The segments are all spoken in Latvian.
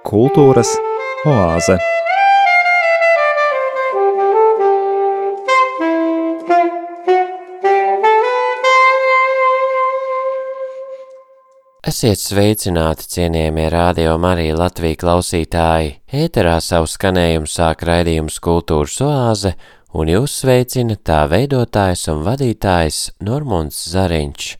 Kultūras oāze. Esiet sveicināti, cienījamie radio Marija Latvija klausītāji. Ēterā savu skanējumu sāk raidījums Kultūras oāze, un jūs sveicina tā veidotājs un vadītājs Normunds Zariņš.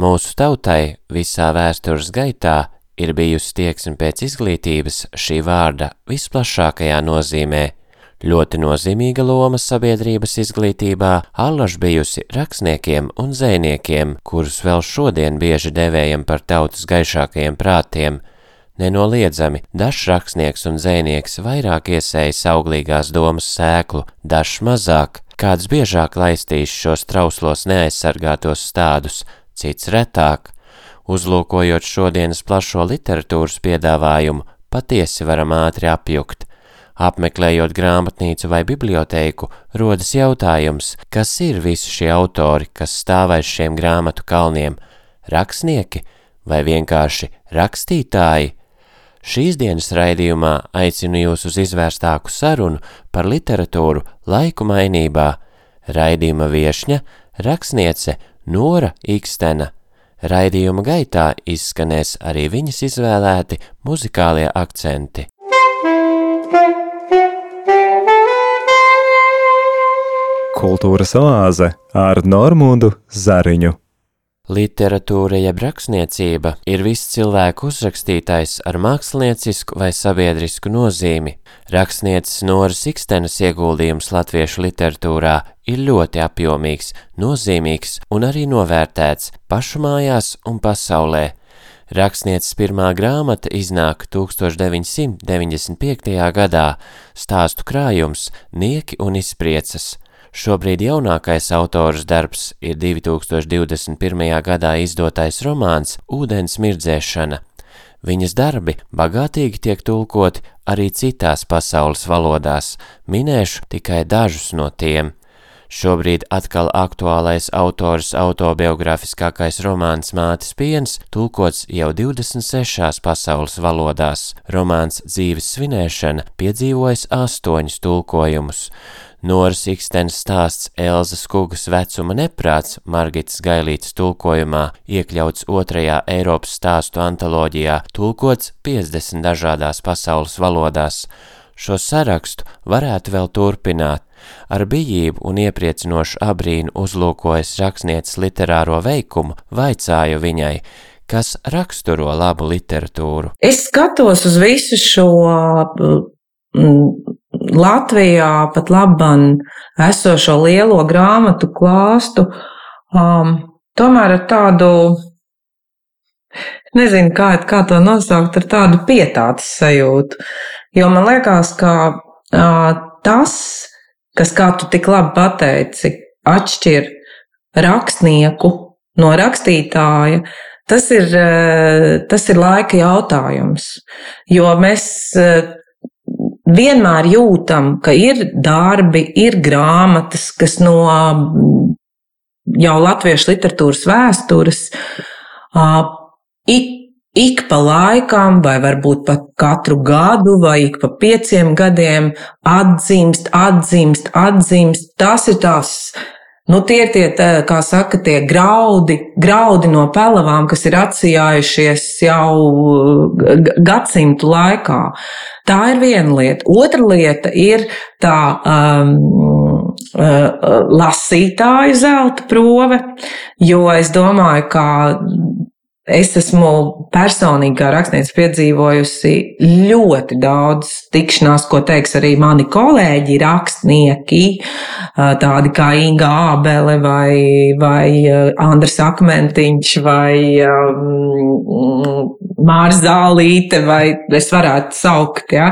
Mūsu tautai visā vēstures gaitā ir bijusi tieksme pēc izglītības šī vārda visplašākajā nozīmē – Ļoti nozīmīga loma sabiedrības izglītībā allaž bijusi rakstniekiem un zēniekiem, kurus vēl šodien bieži devējam par tautas gaišākajiem prātiem. Nenoliedzami, dažs rakstnieks un zēnieks vairāk iesējas auglīgās domas sēklu, dažs mazāk, kāds biežāk laistīs šos trauslos neaizsargātos stādus, cits retāk. Uzlūkojot šodienas plašo literatūras piedāvājumu, patiesi varam ātri apjukt. Apmeklējot grāmatnīcu vai bibliotēku, rodas jautājums, kas ir visi šie autori, kas stāv aiz šiem grāmatu kalniem - rakstnieki vai vienkārši rakstītāji? Šīs dienas raidījumā aicinu jūs uz izvērstāku sarunu par literatūru laiku mainībā. Raidījuma viešņa - rakstniece Nora Ikstena. Raidījuma gaitā izskanēs arī viņas izvēlēti muzikālie akcenti. Kultūras oāze ar Normūdu Zariņu. Literatūra jeb rakstniecība ir viss cilvēku uzrakstītais ar māksliniecisku vai sabiedrisku nozīmi. Rakstnieces Noras Ikstenes ieguldījums latviešu literatūrā ir ļoti apjomīgs, nozīmīgs un arī novērtēts pašu mājās un pasaulē. Rakstnieces pirmā grāmata iznāk 1995. gadā, stāstu krājums Nieki un izpriecas. Šobrīd jaunākais autors darbs ir 2021. gadā izdotais romāns Ūdens mirdzēšana. Viņas darbi bagātīgi tiek tulkoti arī citās pasaules valodās, minēšu tikai dažus no tiem. Šobrīd atkal aktuālais autors autobiogrāfiskākais romāns Mātes piens tulkots jau 26 pasaules valodās. Romāns dzīves svinēšana piedzīvojis astoņus tulkojumus. Noras Ikstens stāsts Elzas Kugas vecuma neprāts Margitas Gailītas tulkojumā iekļauts otrajā Eiropas stāstu antoloģijā, tulkots 50 dažādās pasaules valodās. Šo sarakstu varētu vēl turpināt. Ar bijību un iepriecinošu abrīnu uzlūkojas rakstnieces literāro veikumu, vaicāju viņai, kas raksturo labu literatūru. Es skatos uz visu šo mm, Latvijā pat labam esošo lielo grāmatu klāstu, um, tomēr ar tādu, nezinu, kā, kā to nosaukt, ar tādu pietātes sajūtu. Jo man liekas, ka uh, tas, kas, kā tu tik labi pateici, atšķir rakstnieku no rakstītāja, tas ir, tas ir laika jautājums. Jo mēs vienmēr jūtam, ka ir darbi, ir grāmatas, kas no jau latviešu literatūras vēstures ik, ik pa laikam, vai varbūt pat katru gadu, vai ik pa pieciem gadiem atzīmst, atzīmst, atzīmst. Tas ir tās Nu, tie ir tie, tā, kā saka, tie graudi, graudi no pelavām, kas ir atsijājušies jau gadsimtu laikā. Tā ir viena lieta. Otra lieta ir tā um, uh, lasītāju zelta prove, jo es domāju, ka Es esmu personīgi kā rakstnieks piedzīvojusi ļoti daudz tikšanās, ko teiks arī mani kolēģi, rakstnieki, tādi kā Inga Ābele vai, vai Andris Akmentiņš vai um, Mārs Zālīte, vai es varētu saukt, ja.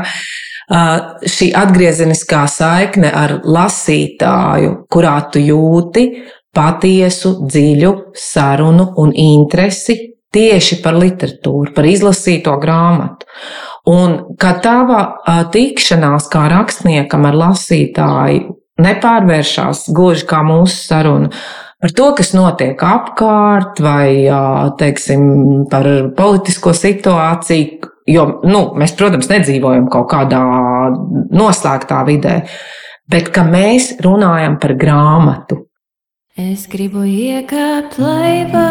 Šī atgriezeniskā saikne ar lasītāju, kurā tu jūti patiesu, dziļu sarunu un interesi tieši par literatūru, par izlasīto grāmatu. Un kad tava tikšanās kā rakstniekam ar lasītāju nepārvēršas gluži kā mūsu saruna, par to, kas notiek apkārt, vai teiksim, par politisko situāciju. Jo nu, mēs, protams, nedzīvojam kaut kādā noslēgtā vidē, bet ka mēs runājam par grāmatu. Es gribu iekāpt laivā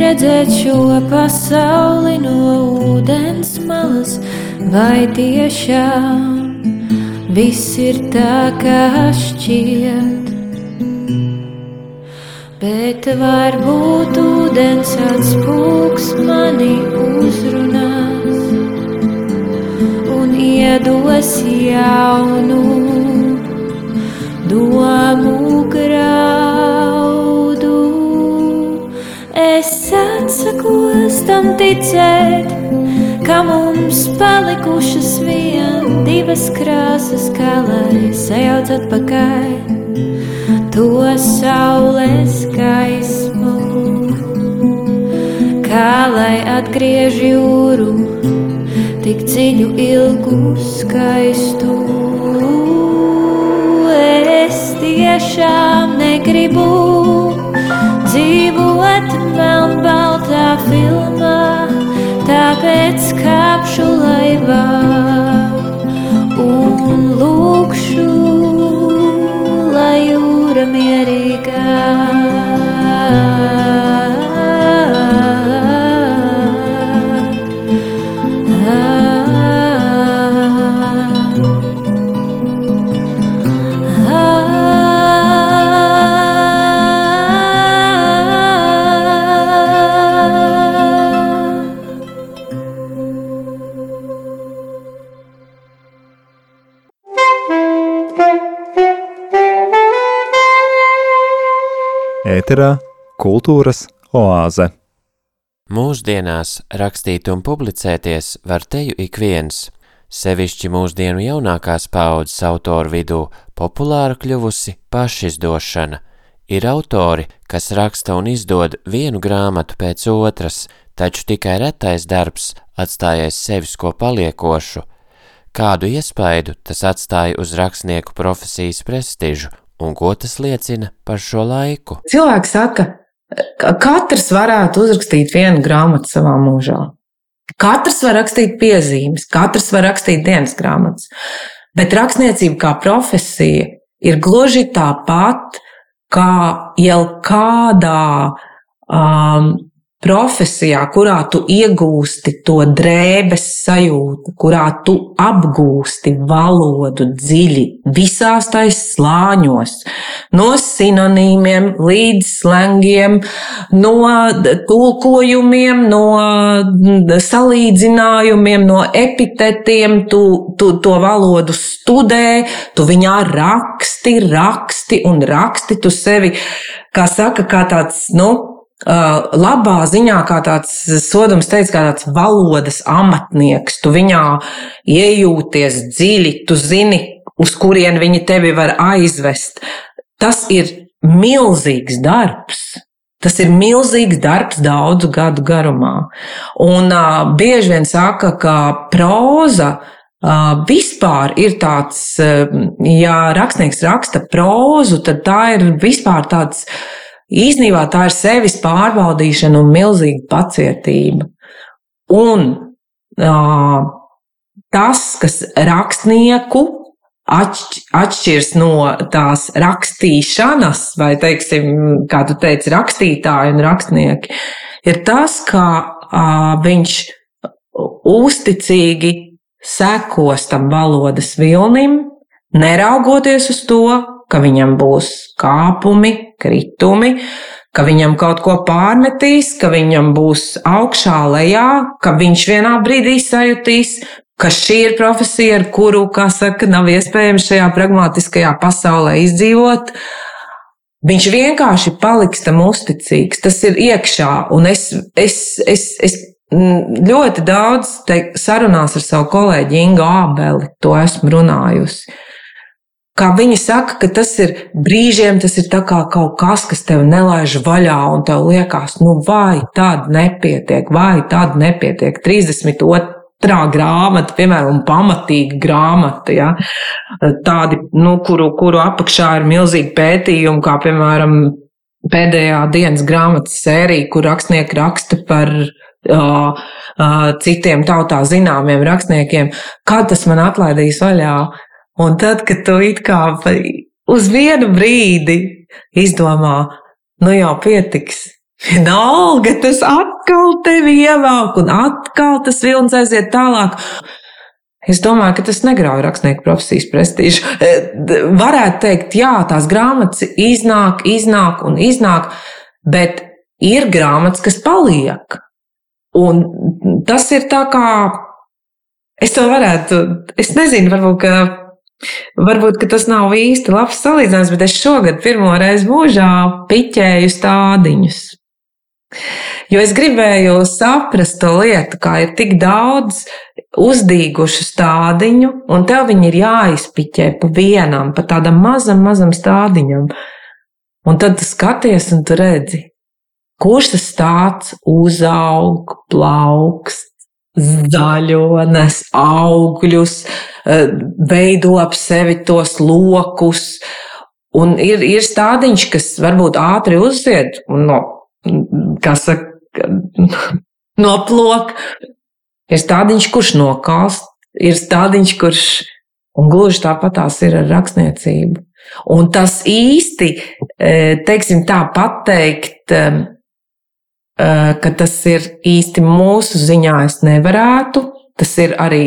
redzēt šo pasauli no ūdens malas, vai tiešām viss ir tā, kā šķiet. Bet varbūt ūdens atspūgs mani uzrunās un iedos jaunu domu graudu. Atsakos tam ticēt ka mums palikušas vien divas krāsas, kā lai sajauc atpakaļ to saules gaismu, kā lai atgriež jūru tik dziļu, ilgu, skaistu. Es tiešām negribu dzīvot melnbaltā filmā tāpēc kāpšu laivā ēterā Kultūras oāze. Mūsdienās rakstīt un publicēties var teju ik viens, sevišķi mūsdienu jaunākās paaudzes autoru vidū populāra kļuvusi pašizdošana. Ir autori, kas raksta un izdod vienu grāmatu pēc otras, taču tikai retais darbs atstājais sevis ko paliekošu. Kādu iespaidu tas atstāja uz rakstnieku profesijas prestižu Un ko tas liecina par šo laiku? Cilvēki saka, ka katrs varētu uzrakstīt vienu grāmatu savā mūžā. Katrs var rakstīt piezīmes, katrs var rakstīt dienas grāmatas. Bet rakstniecība kā profesija ir gluži tāpat kā jau kādā um, profesijā, kurā tu iegūsti to drēbes sajūtu, kurā tu apgūsti valodu dziļi visās tais slāņos, no sinonīmiem līdz slēngiem, no tulkojumiem, no salīdzinājumiem, no epitetiem, tu, tu to valodu studē, tu viņā raksti, raksti un raksti tu sevi, kā saka, kā tāds, nu, labā ziņā, kā tāds sodams teica, kā tāds valodas amatnieks. Tu viņā iejūties dziļi, tu zini, uz kurien viņi tevi var aizvest. Tas ir milzīgs darbs. Tas ir milzīgs darbs daudzu gadu garumā. Un uh, bieži vien saka, ka proza uh, vispār ir tāds, uh, ja rakstnieks raksta prozu, tad tā ir vispār tāds uh, Īsnībā tā ir sevis pārbaudīšana un milzīga pacietība. Un uh, tas, kas rakstnieku atšķirs no tās rakstīšanas, vai, teiksim, kā tu teici, rakstītāji un rakstnieki, ir tas, ka uh, viņš uzticīgi sekos tam valodas vilnim, neraugoties uz to, ka viņam būs kāpumi, kritumi, ka viņam kaut ko pārmetīs, ka viņam būs augšā, lejā, ka viņš vienā brīdī sajutīs, ka šī ir profesija, ar kuru, kā saka, nav iespējams šajā pragmatiskajā pasaulē izdzīvot. Viņš vienkārši paliks tam uzticīgs. Tas ir iekšā, un es, es, es, es ļoti daudz te, sarunās ar savu kolēģi Ingu Ābeli to esmu runājusi. Kā viņi saka, ka tas ir brīžiem, tas ir kā kaut kas, kas tev nelaiž vaļā, un tev liekas, nu, vai tāda nepietiek, vai tāda nepietiek. 32, otrā grāmata, piemēram, pamatīga grāmata, ja? tādi, nu, kuru, kuru apakšā ir milzīgi pētījumi, kā piemēram pēdējā dienas grāmatas sērija, kur rakstnieki raksta par citiem tautā zināmiem rakstniekiem, kad tas man atlaidīs vaļā. Un tad, kad tu it kā uz vienu brīdi izdomā, nu jau pietiks, Vienalga, tas atkal tevi ievāk, un atkal tas vilnis aiziet tālāk. Es domāju, ka tas negrauj rakstnieku profesijas prestižu. E, varētu teikt, jā, tās grāmatas iznāk, iznāk un iznāk, bet ir grāmatas, kas paliek. Un tas ir tā kā, es to varētu, es nezinu, varbūt, varbūt, tas nav īsti labs salīdzinājums, bet es šogad pirmo reizi mūžā piķēju stādiņus. Jo es gribēju saprast to lietu, kā ir tik daudz uzdīgušu stādiņu, un tev viņi ir jāizpiķē pa vienam, pa tādam mazam, mazam stādiņam. Un tad tu skaties un tu redzi, kurš tas tāds uzaug, plaukst, zaļo, nes augļus, eh, veido ap sevi tos lokus. Un ir, ir stādiņš, kas varbūt ātri uzzied, un no saka, noplok. Ir stādiņš, kurš nokalst, ir stādiņš, kurš, un gluži tāpat tās ir ar rakstniecību. Un tas īsti, e, teiksim tā, pateikt, e, e, ka tas ir īsti mūsu ziņā, es nevarētu. Tas ir arī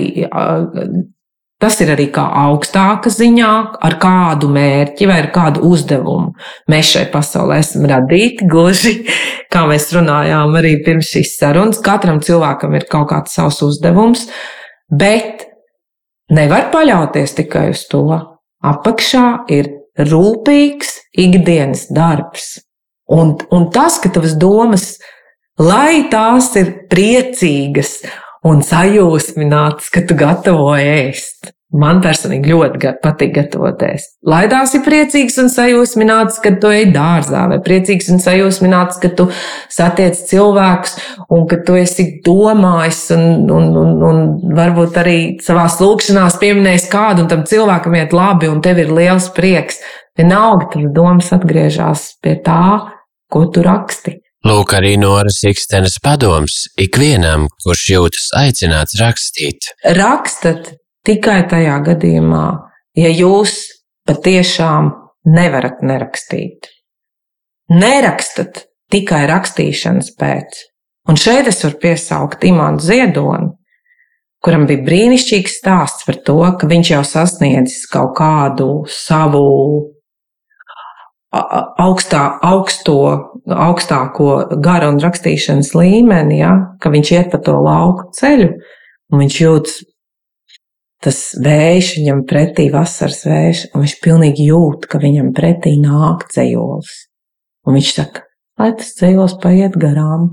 Tas ir arī kā augstāka ziņā, ar kādu mērķi vai ar kādu uzdevumu mēs šai pasaulē esam radīti. Gluži kā mēs runājām arī pirms šīs sarunas, katram cilvēkam ir kaut kāds savs uzdevums, bet nevar paļauties tikai uz to. Apakšā ir rūpīgs ikdienas darbs. Un, un tas, ka tavas domas, lai tās ir priecīgas un sajūsmināts, ka tu gatavo ēst. Man personīgi ļoti patīk gatavoties. Lai tās ir priecīgs un sajūsmināts, kad tu ej dārzā, vai priecīgs un sajūsmināts, ka tu satiec cilvēkus un ka tu esi domājis un, un, un, un varbūt arī savā lūkšanās pieminējis kādu un tam cilvēkam iet labi un tev ir liels prieks. Vienalga, tad domas atgriežas pie tā, ko tu raksti. Lūk, arī Noras Ikstenes padoms ikvienam, kurš jūtas aicināts rakstīt. Rakstat tikai tajā gadījumā, ja jūs patiešām nevarat nerakstīt. Nerakstat tikai rakstīšanas pēc. Un šeit es varu piesaukt Imānu Ziedoni, kuram bija brīnišķīgs stāsts par to, ka viņš jau sasniedzis kaut kādu savu augstā, augsto, augstāko gara un rakstīšanas līmeni, ja, ka viņš iet pa to lauku ceļu un viņš jūtas tas vējš viņam pretī, vasaras vējš, un viņš pilnīgi jūt, ka viņam pretī nāk dzējols. Un viņš saka, lai tas dzējols paiet garām.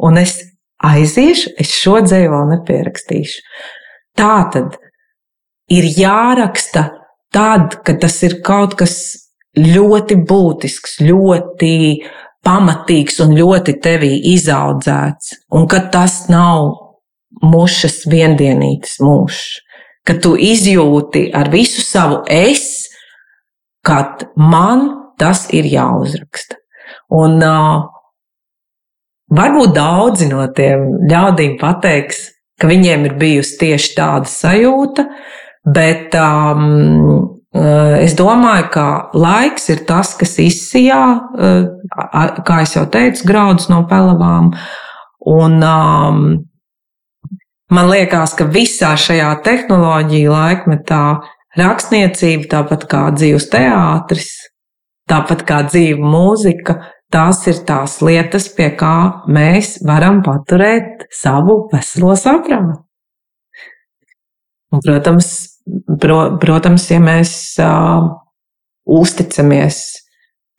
Un es aiziešu, es šo dzējolu nepierakstīšu. Tā tad ir jāraksta tad, kad tas ir kaut kas ļoti būtisks, ļoti pamatīgs un ļoti tevī izaudzēts, un ka tas nav mušas viendienītes mūžs, ka tu izjūti ar visu savu es, kad man tas ir jāuzraksta. Un uh, varbūt daudzi no tiem ļaudīm pateiks, ka viņiem ir bijusi tieši tāda sajūta, bet um, es domāju, ka laiks ir tas, kas izsijā, eh, kā jau teicu, graudus no pelavām. Un, um, man liekas, ka visā šajā tehnoloģija laikmetā rakstniecība, tāpat kā dzīves teātris, tāpat kā dzīva mūzika, tās ir tās lietas, pie kā mēs varam paturēt savu veselo saprātu. Un, protams, Pro, protams, ja mēs uh, uzticamies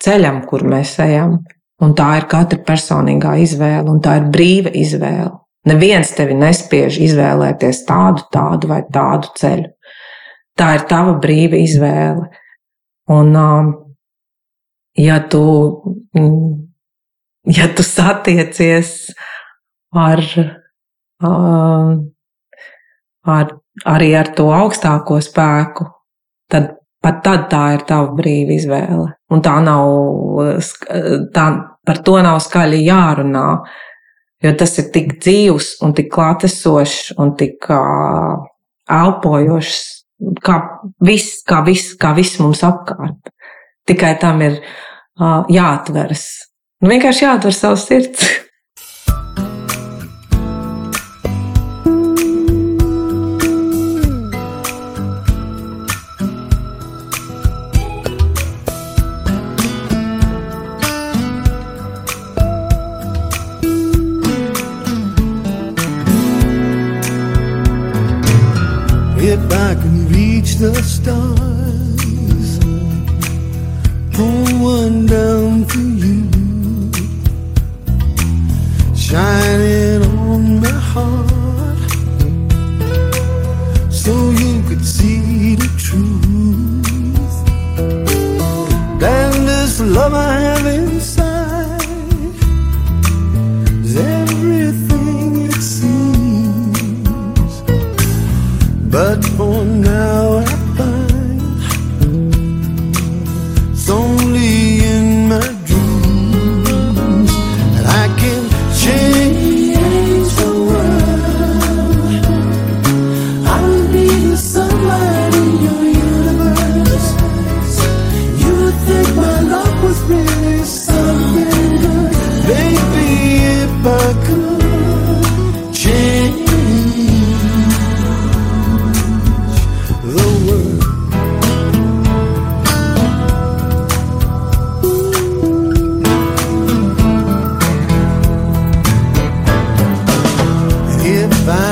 ceļam, kur mēs ejam, un tā ir katra personīgā izvēle, un tā ir brīva izvēle. Neviens tevi nespiež izvēlēties tādu, tādu vai tādu ceļu. Tā ir tava brīva izvēle. Un, uh, ja tu, ja tu satiecies ar uh, ar, arī ar to augstāko spēku, tad pat tad tā ir tava brīva izvēle. Un tā nav, tā, par to nav skaļi jārunā, jo tas ir tik dzīvs un tik klātesošs un tik uh, elpojošs, kā viss, kā viss, kā viss mums apkārt. Tikai tam ir uh, jāatveras. Nu, vienkārši jāatver savs sirds.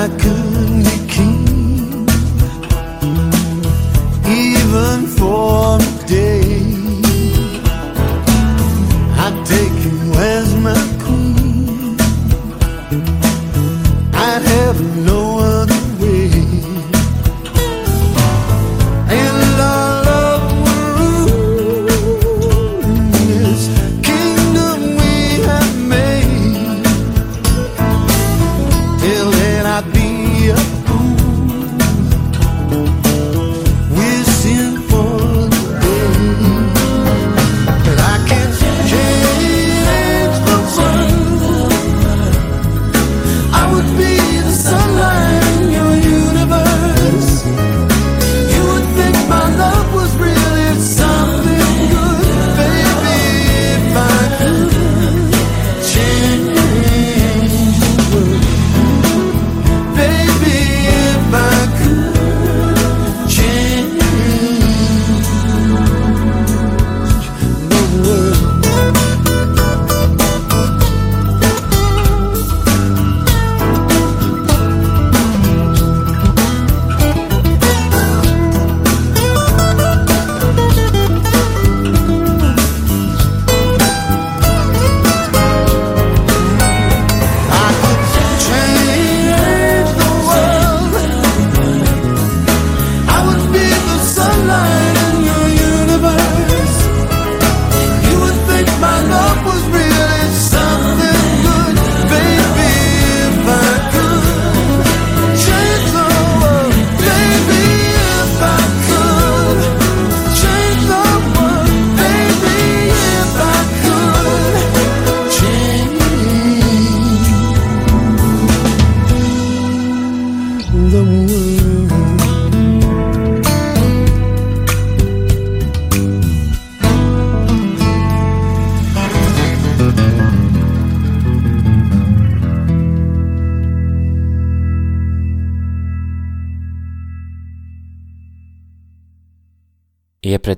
could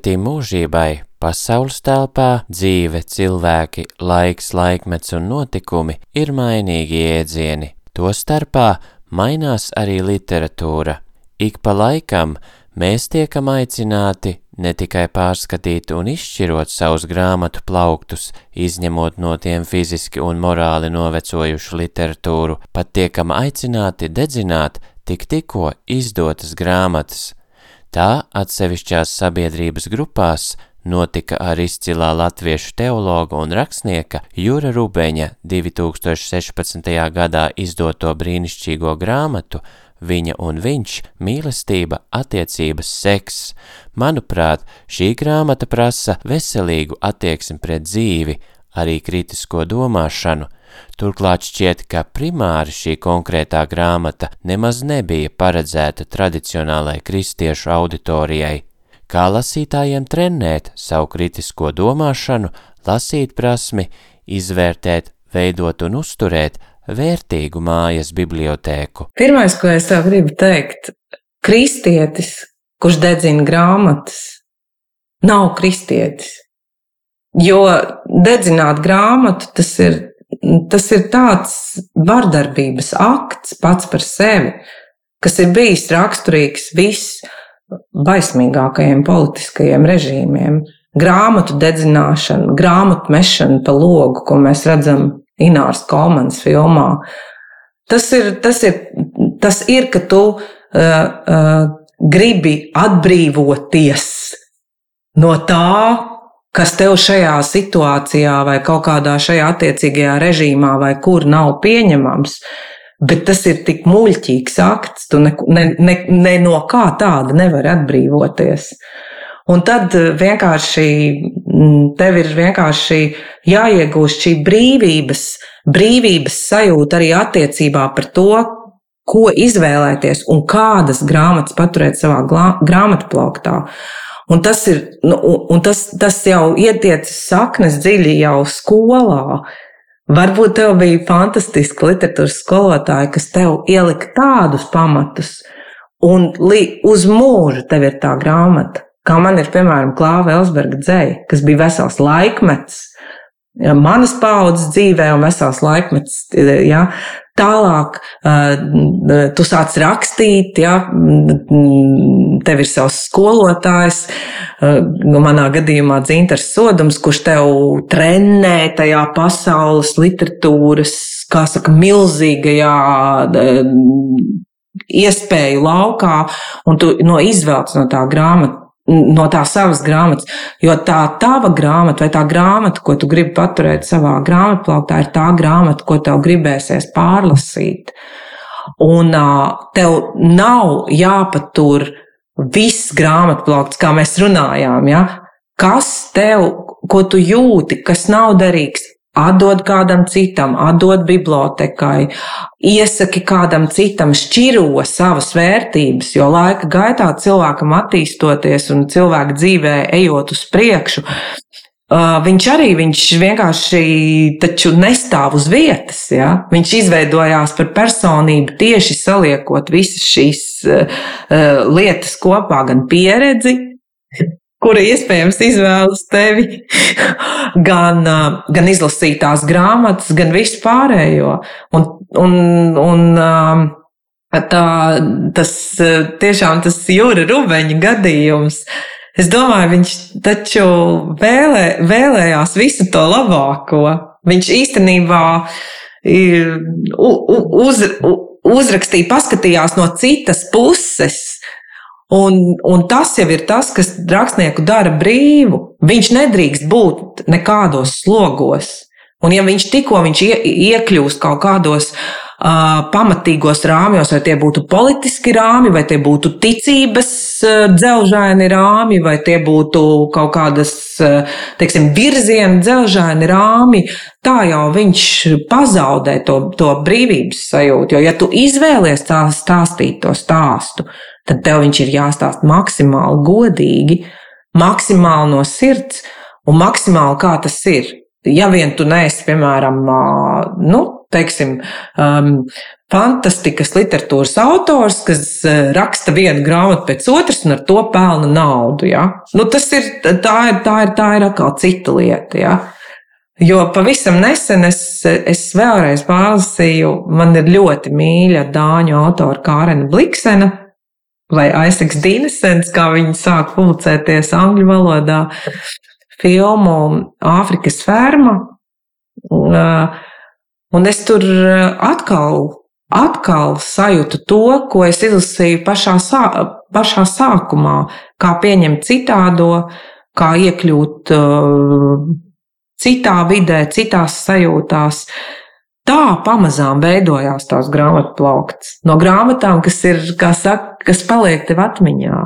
Iepratī mūžībai, pasaules telpā, dzīve, cilvēki, laiks, laikmets un notikumi ir mainīgi jēdzieni. Tostarpā mainās arī literatūra. Ik pa laikam mēs tiekam aicināti ne tikai pārskatīt un izšķirot savus grāmatu plauktus, izņemot no tiem fiziski un morāli novecojušu literatūru, pat tiekam aicināti dedzināt tik tikko izdotas grāmatas. Tā atsevišķās sabiedrības grupās notika ar izcilā latviešu teologa un rakstnieka Jūra Rubeņa 2016. gadā izdoto brīnišķīgo grāmatu viņa un viņš, mīlestība, attiecības, seks. Manuprāt, šī grāmata prasa veselīgu attieksmi pret dzīvi, arī kritisko domāšanu. Turklāt šķiet, ka primāri šī konkrētā grāmata nemaz nebija paredzēta tradicionālai kristiešu auditorijai. Kā lasītājiem trenēt savu kritisko domāšanu, lasīt prasmi, izvērtēt, veidot un uzturēt vērtīgu mājas bibliotēku. Pirmais, ko es tev gribu teikt, kristietis, kurš dedzina grāmatas, nav kristietis. Jo dedzināt grāmatu, tas ir, tas ir tāds vardarbības akts pats par sevi, kas ir bijis raksturīgs visbaismīgākajiem politiskajiem režīmiem. Grāmatu dedzināšana, grāmatu mešana pa logu, ko mēs redzam Ināras Kolmanas filmā. Tas ir, tas ir, tas ir ka tu uh, uh, gribi atbrīvoties no tā, kas tev šajā situācijā vai kaut kādā šajā attiecīgajā režīmā vai kur nav pieņemams, bet tas ir tik muļķīgs akts, tu ne, ne, ne, ne no kā tāda nevar atbrīvoties. Un tad vienkārši mm, tev ir vienkārši jāiegūst šī brīvības, brīvības sajūta arī attiecībā par to, ko izvēlēties un kādas grāmatas paturēt savā grāmatplauktā. Un tas, ir, nu, un tas, tas jau ietiec saknes dziļi jau skolā. Varbūt tev bija fantastiska literatūras skolotāja, kas tev ielika tādus pamatus, un uz mūžu tev ir tā grāmata. Kā man ir, piemēram, Klāva Elsberga dzēja, kas bija vesels laikmets, manas paudzes dzīvē un vesels laikmets. Ja, Tālāk tu sāc rakstīt, ja, tev ir savs skolotājs, manā gadījumā dzintars sodums, kurš tev trenē tajā pasaules literatūras, kā saka, milzīgajā iespēju laukā, un tu no izvēlts no tā grāmata no tā savas grāmatas. Jo tā tava grāmata, vai tā grāmata, ko tu gribi paturēt savā grāmatplauktā, ir tā grāmata, ko tev gribēsies pārlasīt. Un tev nav jāpatur viss grāmatplaukts, kā mēs runājām. Ja? Kas tev, ko tu jūti, kas nav derīgs, Atdod kādam citam, atdod bibliotekai, iesaki kādam citam, šķiro savas vērtības, jo laika gaitā cilvēkam attīstoties un cilvēka dzīvē ejot uz priekšu, viņš arī viņš vienkārši nestāv uz vietas. Ja? Viņš izveidojās par personību tieši saliekot visas šīs lietas kopā, gan pieredzi, kura iespējams izvēlas tevi, gan, gan izlasītās grāmatas, gan visu pārējo. Un, un, un tā, tas tiešām tas jūra rubeņa gadījums. Es domāju, viņš taču vēlē, vēlējās visu to labāko. Viņš īstenībā uz, uzrakstīja, paskatījās no citas puses Un, un tas jau ir tas, kas rakstnieku dara brīvu. Viņš nedrīkst būt nekādos slogos. Un, ja viņš tikko viņš ie, iekļūst kaut kādos uh, pamatīgos rāmjos, vai tie būtu politiski rāmi, vai tie būtu ticības uh, dzelžaini rāmi, vai tie būtu kaut kādas, uh, teiksim, virziena dzelžaini rāmi, tā jau viņš pazaudē to, to brīvības sajūtu. Jo, ja tu izvēlies tā stāstīt to stāstu, tad tev viņš ir jāstāsta maksimāli godīgi, maksimāli no sirds un maksimāli kā tas ir. Ja vien tu neesi, piemēram, nu, teiksim, um, fantastikas literatūras autors, kas raksta vienu grāmatu pēc otras un ar to pelna naudu. Ja? Nu, tas ir tā, ir, tā ir, tā ir atkal cita lieta. Ja? Jo pavisam nesen es, es vēlreiz pārlasīju, man ir ļoti mīļa dāņu autora Kārena Bliksena vai Aiseks Dīnesens, kā viņi sāk publicēties angļu valodā, filmu Āfrikas ferma. Un es tur atkal, atkal sajūtu to, ko es izlasīju pašā, sā, pašā sākumā, kā pieņemt citādo, kā iekļūt citā vidē, citās sajūtās. tā pamazām veidojās tās grāmatu plaukts. No grāmatām, kas ir, kā saka, kas paliek tev atmiņā.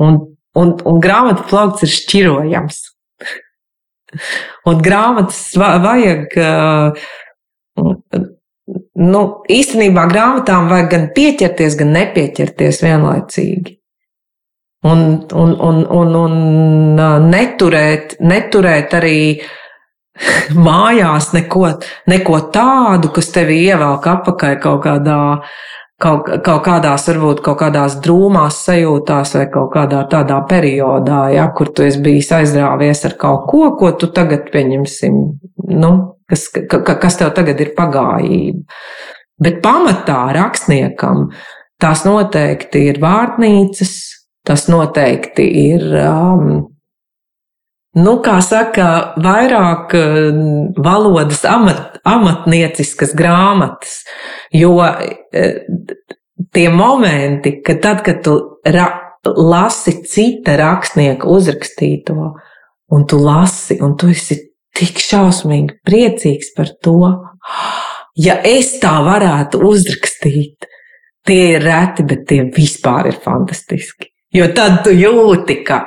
Un, un, un grāmatu plaukts ir šķirojams. un grāmatas vajag. Nu, īstenībā grāmatām vajag gan pieķerties, gan nepieķerties vienlaicīgi. Un, un, un, un, un neturēt, neturēt arī uh, mājās neko, neko tādu, kas tevi ievelk apakaļ kaut kādā, kaut, kaut kādās, varbūt kaut kādās drūmās sajūtās vai kaut kādā tādā periodā, ja, kur tu esi bijis aizrāvies ar kaut ko, ko tu tagad pieņemsim, nu, kas, ka, kas tev tagad ir pagājība. Bet pamatā rakstniekam tās noteikti ir vārnīcas, tas noteikti ir um, nu, kā saka, vairāk eh, valodas amat, amatnieciskas grāmatas, jo eh, tie momenti, ka tad, kad tu lasi cita rakstnieka uzrakstīto, un tu lasi, un tu esi tik šausmīgi priecīgs par to, ja es tā varētu uzrakstīt, tie ir reti, bet tie vispār ir fantastiski. Jo tad tu jūti, ka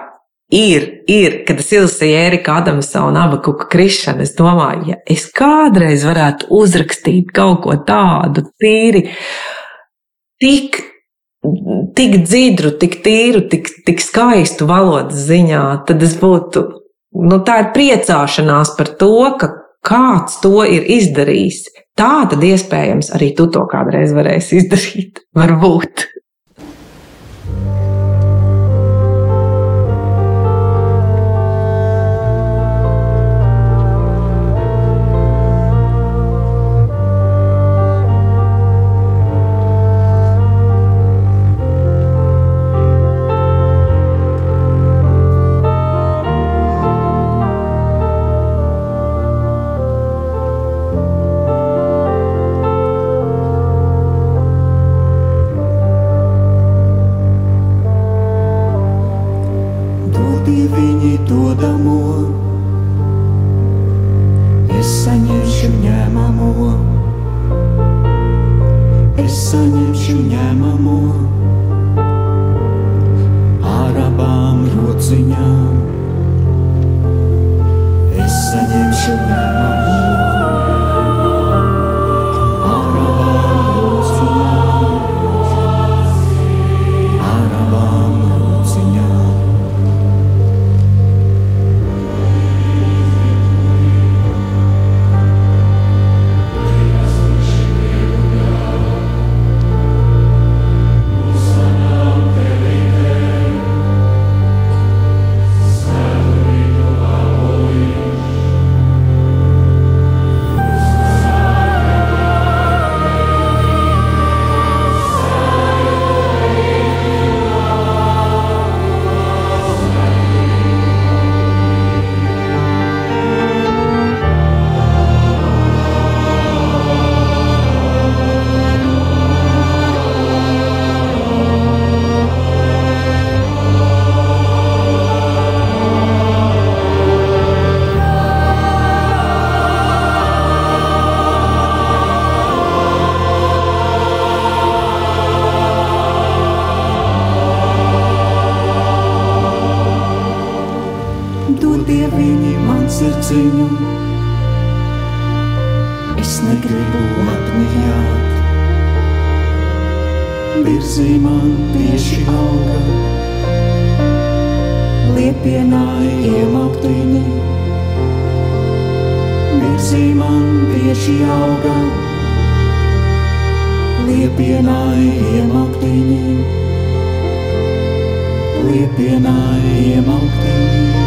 ir, ir, kad es izlasīju Ērika Adamsa un Abakuka krišanu, es domāju, ja es kādreiz varētu uzrakstīt kaut ko tādu tīri, tik, tik dzidru, tik tīru, tik, tik skaistu valodas ziņā, tad es būtu, nu tā ir priecāšanās par to, ka kāds to ir izdarījis. Tā tad iespējams arī tu to kādreiz varēsi izdarīt. Varbūt. liepienājiem aktiņiem, liepienājiem aktiņiem.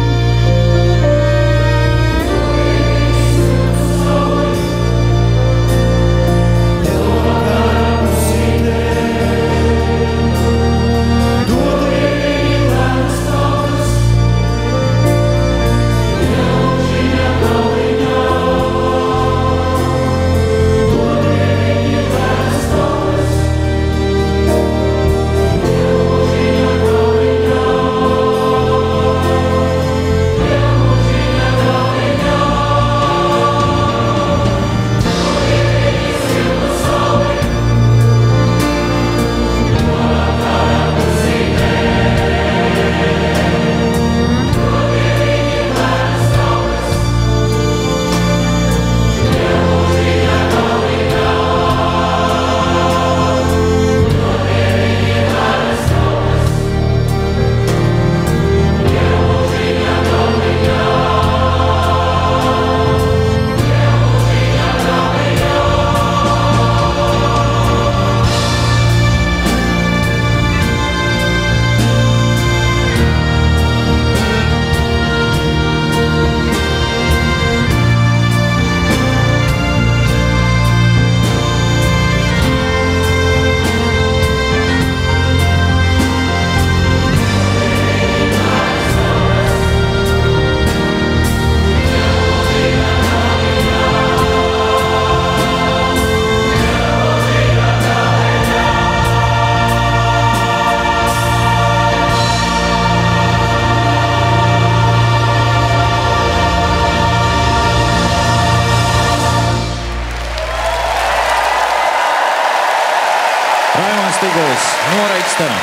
Ikstena,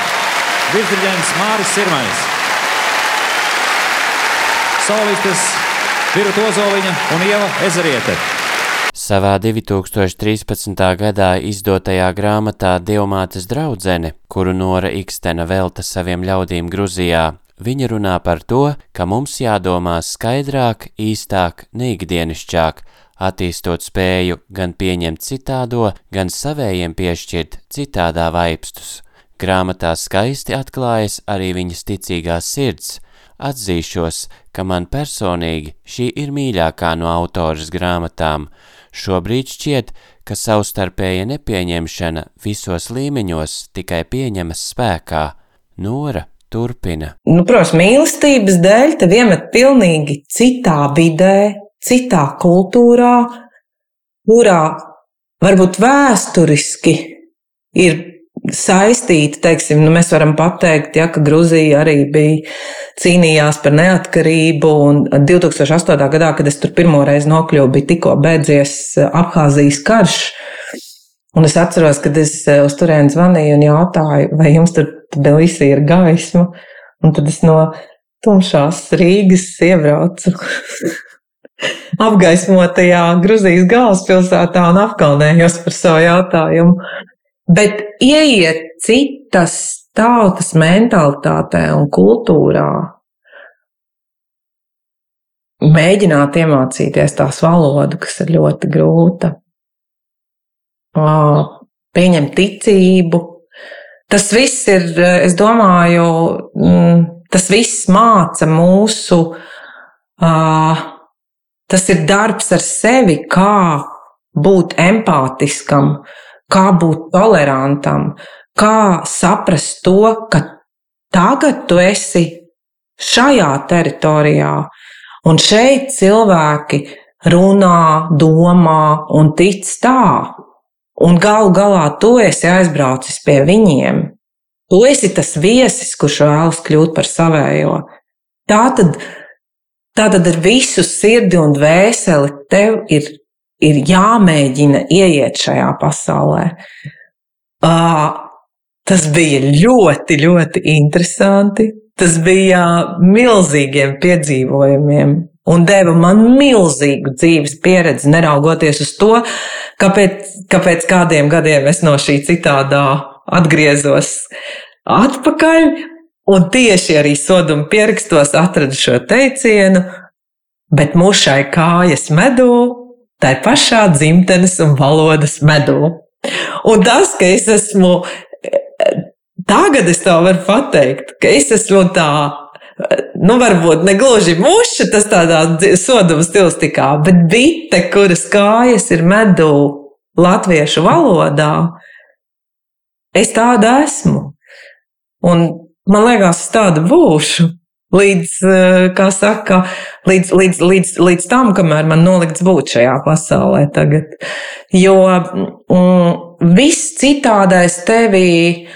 virsdirigents Māris Sirmais, solistes Virta Ozoliņa un Ieva Ezeriete. Savā 2013. gadā izdotajā grāmatā Dievmātes draudzene, kuru Nora Ikstena velta saviem ļaudīm Gruzijā, viņa runā par to, ka mums jādomā skaidrāk, īstāk, neikdienišķāk, attīstot spēju gan pieņemt citādo, gan savējiem piešķirt citādā vaipstus. Grāmatā skaisti atklājas arī viņas ticīgās sirds. Atzīšos, ka man personīgi šī ir mīļākā no autoras grāmatām. Šobrīd šķiet, ka savstarpēja nepieņemšana visos līmeņos tikai pieņemas spēkā. Nora turpina. Nu, protams, mīlestības dēļ te iemet pilnīgi citā vidē, citā kultūrā, kurā varbūt vēsturiski ir saistīti, teiksim, nu mēs varam pateikt, ja, ka Gruzija arī bija cīnījās par neatkarību, un 2008. gadā, kad es tur pirmo reizi nokļuvu, bija tikko beidzies Abhāzijas karš, un es atceros, kad es uz turieni zvanīju un jautāju, vai jums tur Belisī ir gaisma, un tad es no tumšās Rīgas iebraucu apgaismotajā Gruzijas galvaspilsētā un apkalnējos par savu jautājumu. Bet ieiet citas tautas mentalitātē un kultūrā, mēģināt iemācīties tās valodu, kas ir ļoti grūta, pieņemt ticību. Tas viss ir, es domāju, mm, tas viss māca mūsu uh, Tas ir darbs ar sevi, kā būt empātiskam, kā būt tolerantam, kā saprast to, ka tagad tu esi šajā teritorijā, un šeit cilvēki runā, domā un tic tā. Un galu galā tu esi aizbraucis pie viņiem. Tu esi tas viesis, kurš vēlas kļūt par savējo. Tā tad Tātad ar visu sirdi un dvēseli tev ir, ir jāmēģina ieiet šajā pasaulē. Uh, tas bija ļoti, ļoti interesanti. Tas bija milzīgiem piedzīvojumiem un deva man milzīgu dzīves pieredzi, neraugoties uz to, kāpēc, kāpēc kādiem gadiem es no šī citādā atgriezos atpakaļ Un tieši arī soduma pierakstos atradu šo teicienu, bet mušai kājas medū, tai pašā dzimtenes un valodas medū. Un tas, ka es esmu, tagad es to varu pateikt, ka es esmu tā, nu, varbūt ne gluži muša, tas tādā soduma stilistikā, bet bite, kuras kājas ir medū latviešu valodā, es tāda esmu. Un Man liekas, es tāda būšu. Līdz, eh, saka, līdz, līdz, līdz, līdz tam, kamēr man nolikts būt šajā pasaulē tagad. Jo mm, viss citādais tevi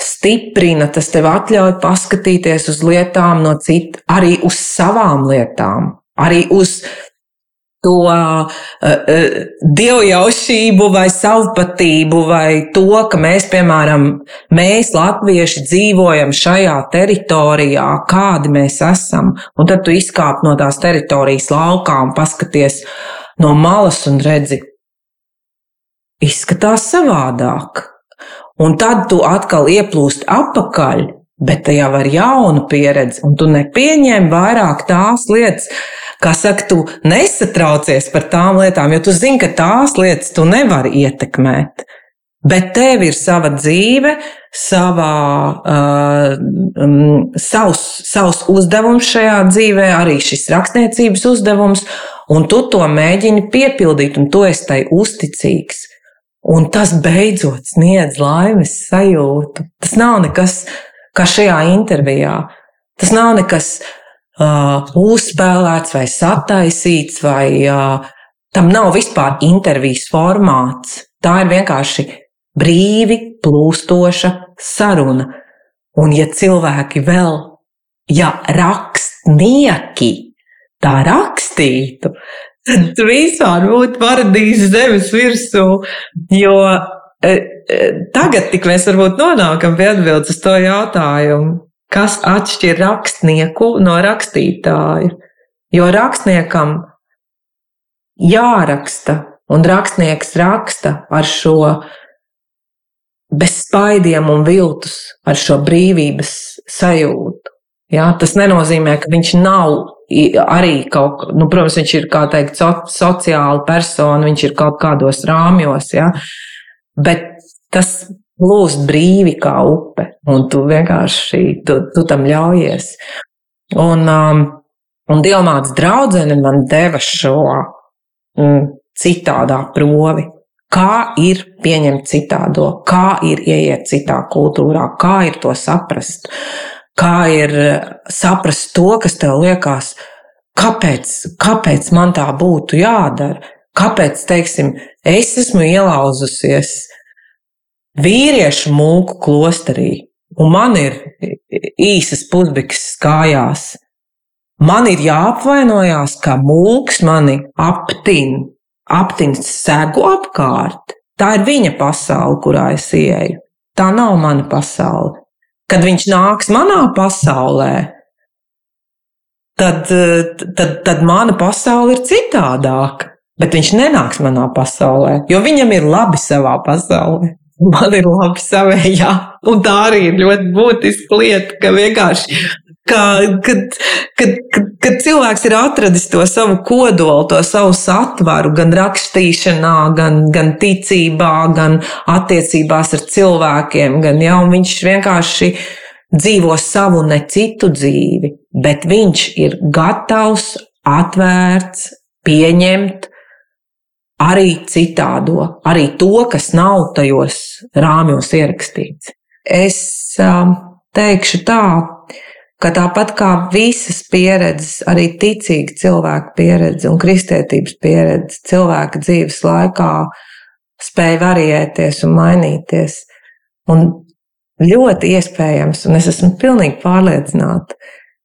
stiprina, tas tev atļauj paskatīties uz lietām no citas, arī uz savām lietām, arī uz to uh, uh, dievjaušību vai savpatību vai to, ka mēs, piemēram, mēs latvieši dzīvojam šajā teritorijā, kādi mēs esam, un tad tu izkāp no tās teritorijas laukā un paskaties no malas un redzi, izskatās savādāk. Un tad tu atkal ieplūst apakaļ, bet te jau ar jaunu pieredzi, un tu nepieņem vairāk tās lietas, kā saka, tu nesatraucies par tām lietām, jo tu zini, ka tās lietas tu nevari ietekmēt. Bet tev ir sava dzīve, savā, uh, um, savs, savs uzdevums šajā dzīvē, arī šis rakstniecības uzdevums, un tu to mēģini piepildīt, un tu esi tai uzticīgs. Un tas beidzot sniedz laimes sajūtu. Tas nav nekas, kā šajā intervijā. Tas nav nekas, uh, uh, uzspēlēts vai sataisīts, vai uh, tam nav vispār intervijas formāts. Tā ir vienkārši brīvi plūstoša saruna. Un, ja cilvēki vēl, ja rakstnieki tā rakstītu, tad vispār būtu paradīze zemes virsū, jo tagad tik mēs varbūt nonākam pie atbildes uz to jautājumu, kas atšķir rakstnieku no rakstītāja. Jo rakstniekam jāraksta, un rakstnieks raksta ar šo bez spaidiem un viltus, ar šo brīvības sajūtu. Ja, tas nenozīmē, ka viņš nav arī kaut kā, nu, protams, viņš ir, kā teikt, so, sociāla persona, viņš ir kaut kādos rāmjos, ja, bet tas plūst brīvi kā upe, un tu vienkārši, tu, tu tam ļaujies. Un, um, un Dilmāts draudzene man deva šo mm, citādā provi. Kā ir pieņemt citādo, kā ir ieiet citā kultūrā, kā ir to saprast. Uh, kā ir eh, saprast to, kas tev liekas, kāpēc, kāpēc man tā būtu jādara. Kāpēc, teiksim, es esmu ielauzusies vīriešu mūku klosterī, un man ir īsas pusbiks kājās. Man ir jāapvainojās, ka mūks mani aptin, aptins segu apkārt. Tā ir viņa pasaule, kurā es ieeju. Tā nav mana pasaule kad viņš nāks manā pasaulē, tad, tad, tad mana pasaule ir citādāka. Bet viņš nenāks manā pasaulē, jo viņam ir labi savā pasaulē. Man ir labi savējā. Un tā arī ir ļoti būtiska lieta, ka vienkārši Ka, kad, kad, kad, kad cilvēks ir atradis to savu kodolu, to savu satvaru, gan rakstīšanā, gan, gan ticībā, gan attiecībās ar cilvēkiem, gan jau viņš vienkārši dzīvo savu ne citu dzīvi, bet viņš ir gatavs, atvērts, pieņemt arī citādo, arī to, kas nav tajos rāmjos ierakstīts. Es um, teikšu tā, ka tāpat kā visas pieredzes, arī ticīga cilvēka pieredze un kristietības pieredze cilvēka dzīves laikā spēja variēties un mainīties. Un ļoti iespējams, un es esmu pilnīgi pārliecināta,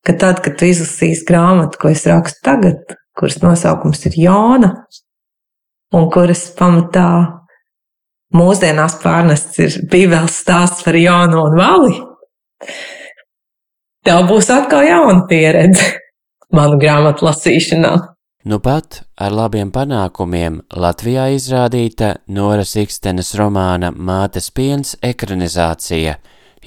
ka tad, kad tu izlasīsi grāmatu, ko es rakstu tagad, kuras nosaukums ir Jona, un kuras pamatā mūsdienās pārnests ir Bībeles stāsts par Jonu un Vali, tev būs atkal jauna pieredze manu grāmatu lasīšanā. Nu pat ar labiem panākumiem Latvijā izrādīta Noras Ikstenes romāna Mātes piens ekranizācija.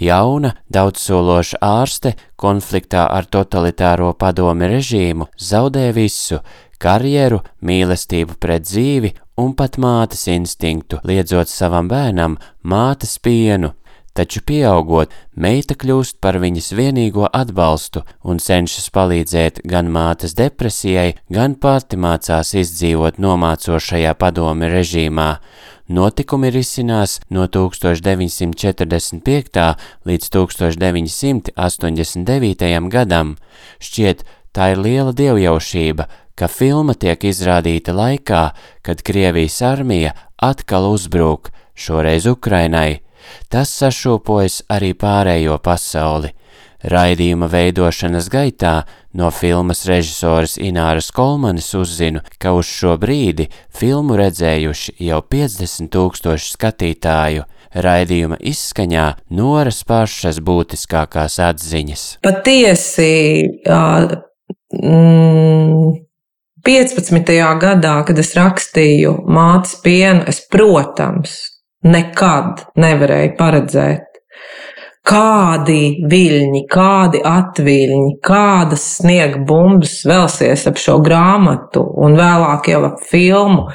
Jauna, daudzsološa ārste konfliktā ar totalitāro padomi režīmu zaudē visu - karjeru, mīlestību pret dzīvi un pat mātes instinktu, liedzot savam bērnam mātes pienu, taču pieaugot, meita kļūst par viņas vienīgo atbalstu un cenšas palīdzēt gan mātes depresijai, gan pati mācās izdzīvot nomācošajā padomi režīmā. Notikumi risinās no 1945. līdz 1989. gadam. Šķiet, tā ir liela dievjaušība, ka filma tiek izrādīta laikā, kad Krievijas armija atkal uzbrūk, šoreiz Ukrainai. Tas sašūpojas arī pārējo pasauli. Raidījuma veidošanas gaitā no filmas režisoras Ināras Kolmanis uzzinu, ka uz šo brīdi filmu redzējuši jau 50 tūkstoši skatītāju. Raidījuma izskaņā noras pašas būtiskākās atziņas. Patiesi, mm, 15. gadā, kad es rakstīju mātes pienu, es, protams, nekad nevarēja paredzēt. Kādi viļņi, kādi atviļņi, kādas sniega bumbas velsies ap šo grāmatu un vēlāk jau ap filmu.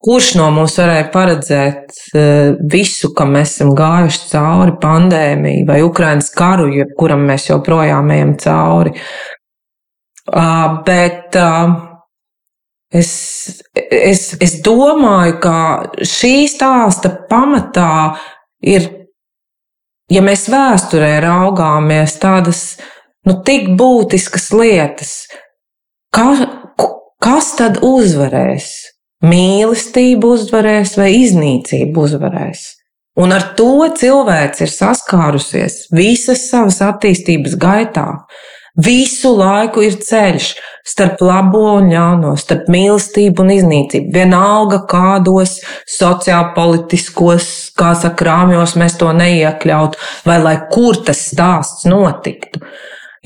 Kurš no mums varēja paredzēt eh, visu, kam mēs esam gājuši cauri pandēmiju vai Ukrainas karu, kuram mēs joprojām ejam cauri? Ah, bet uh, Es, es, es domāju, ka šī stāsta pamatā ir, ja mēs vēsturē raugāmies, tādas nu, tik būtiskas lietas, ka, kas tad uzvarēs? Mīlestība uzvarēs vai iznīcība uzvarēs? Un ar to cilvēks ir saskārusies visas savas attīstības gaitā. Visu laiku ir ceļš, starp labo un ļauno, starp mīlestību un iznīcību. Vienalga, kādos sociālpolitiskos, kā saka, rāmjos mēs to neiekļautu, vai lai kur tas stāsts notiktu.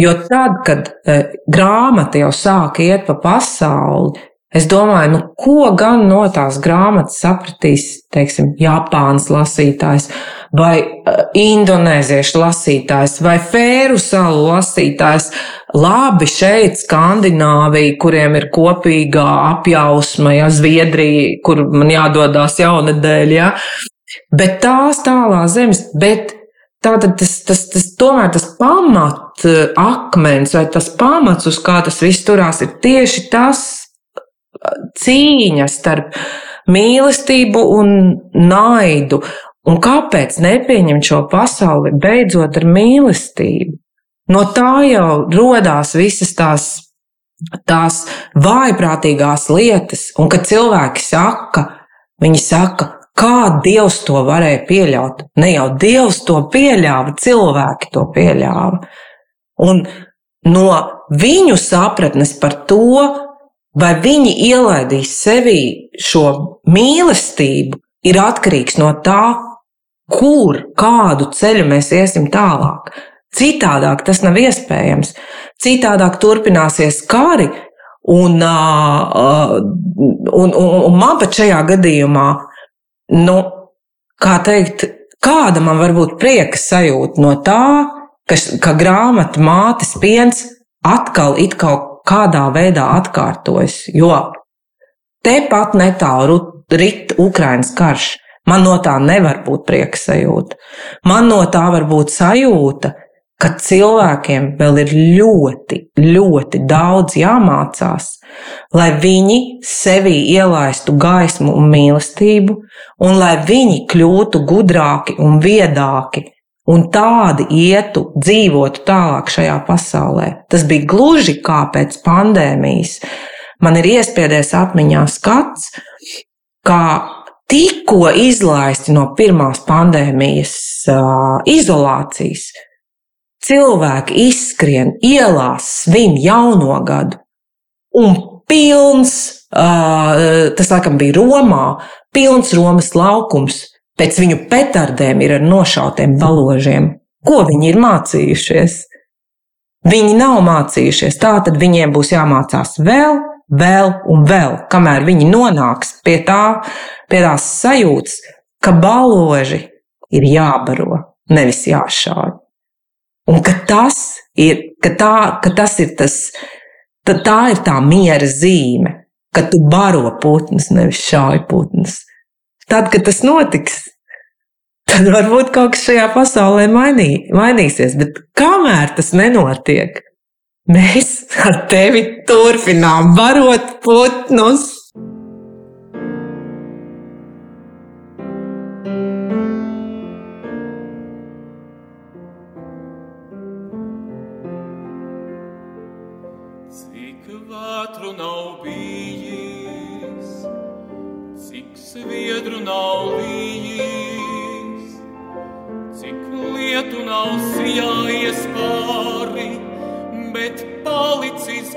Jo tad, kad e, grāmata jau sāk iet pa pasauli, Es domāju, nu, ko gan no tās grāmatas sapratīs, teiksim, Japānas lasītājs, vai uh, indonēziešu lasītājs, vai Fēru salu lasītājs. Labi, šeit Skandināvija, kuriem ir kopīgā apjausma, ja Zviedrija, kur man jādodas jaunadēļ, ja. Bet tās tālās zemes, tātad tas, tas, tas tomēr tas pamat akmens vai tas pamats, uz kā tas viss turās, ir tieši tas, cīņa starp mīlestību un naidu. Un kāpēc nepieņemt šo pasauli beidzot ar mīlestību? No tā jau radās visas tās, tās vājprātīgās lietas, un kad cilvēki saka, viņi saka, kā Dievs to varēja pieļaut. Ne jau Dievs to pieļāva, cilvēki to pieļāva. Un no viņu sapratnes par to, vai viņi ielaidīs sevī šo mīlestību, ir atkarīgs no tā, kur, kādu ceļu mēs iesim tālāk. Citādāk tas nav iespējams. Citādāk turpināsies kari, un, un, un, un man pat šajā gadījumā, nu, kā teikt, kāda man var būt prieka sajūta no tā, ka, ka grāmata mātes piens atkal it kaut kādā veidā atkārtojas, jo tepat netālu rit Ukrainas karš. Man no tā nevar būt prieka sajūta. Man no tā var būt sajūta, ka cilvēkiem vēl ir ļoti, ļoti daudz jāmācās, lai viņi sevī ielaistu gaismu un mīlestību, un lai viņi kļūtu gudrāki un viedāki, un tādi ietu, dzīvotu tālāk šajā pasaulē. Tas bija gluži kā pēc pandēmijas. Man ir iespiedies atmiņā skats, kā tikko izlaisti no pirmās pandēmijas uh, izolācijas. Cilvēki izskrien ielās, svin jauno gadu, un pilns, tas laikam bija Romā, pilns Romas laukums Pēc viņu petardēm ir ar nošautiem baložiem. Ko viņi ir mācījušies? Viņi nav mācījušies, tā tad viņiem būs jāmācās vēl, vēl un vēl, kamēr viņi nonāks pie, tā, pie tās sajūtas, ka baloži ir jābaro, nevis jāšauj. Un ka tas ir, ka tā, ka tas ir tas, tā, ir tā miera zīme, ka tu baro putnus, nevis šauj putnus. Tad, kad tas notiks, tad varbūt kaut kas šajā pasaulē mainī, mainīsies. Bet kamēr tas nenotiek, mēs ar tevi turpinām barot putnus. Cik vētru nav bijis, cik sviedru nav bijis, cik lietu nav sijājies pāri, bet palicis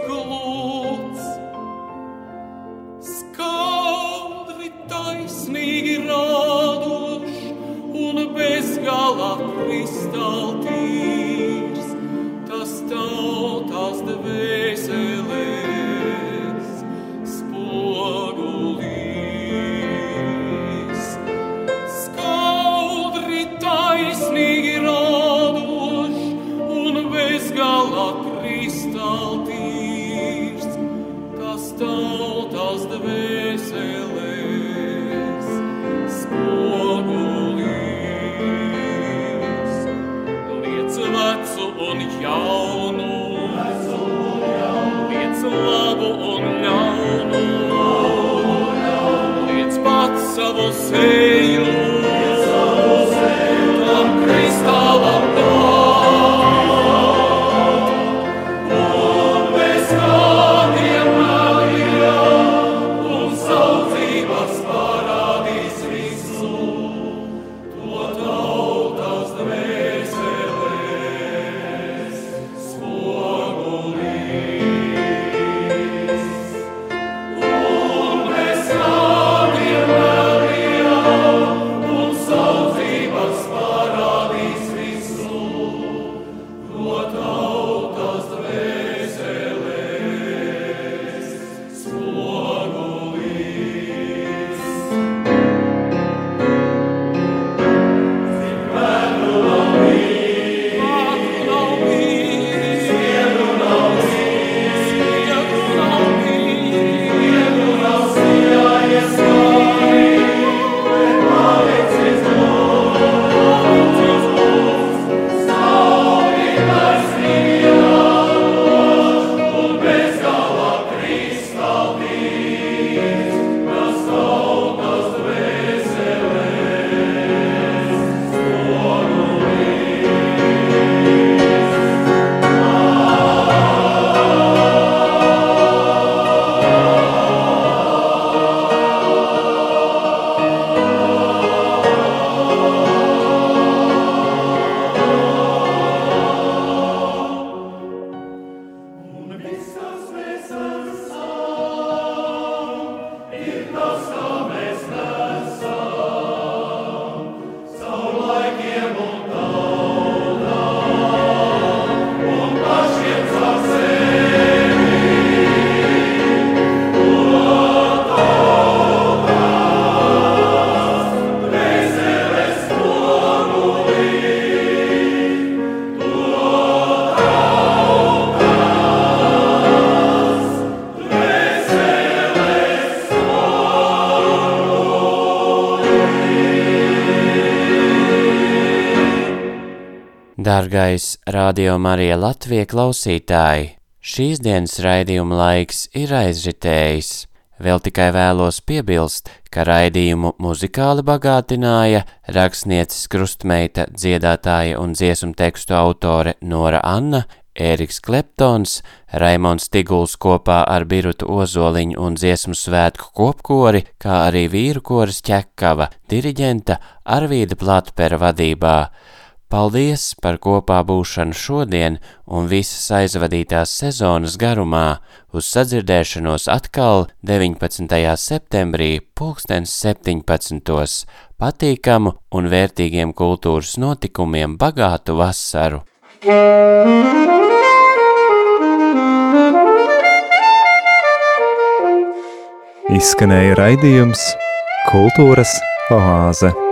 Dargais Radio Marija Latvija klausītāji, šīs dienas raidījuma laiks ir aizritējis. Vēl tikai vēlos piebilst, ka raidījumu muzikāli bagātināja rakstnieces krustmeita, dziedātāja un dziesmu tekstu autore Nora Anna, Ēriks Kleptons, Raimons Tiguls kopā ar Birutu Ozoliņu un dziesmu svētku kopkori, kā arī vīru koris ķekava, diriģenta Arvīda Platpera vadībā. Paldies par kopā būšanu šodien un visas aizvadītās sezonas garumā, uz sadzirdēšanos atkal 19. septembrī pulkstens 17. patīkamu un vērtīgiem kultūras notikumiem bagātu vasaru. Izskanēja raidījums Kultūras oāze.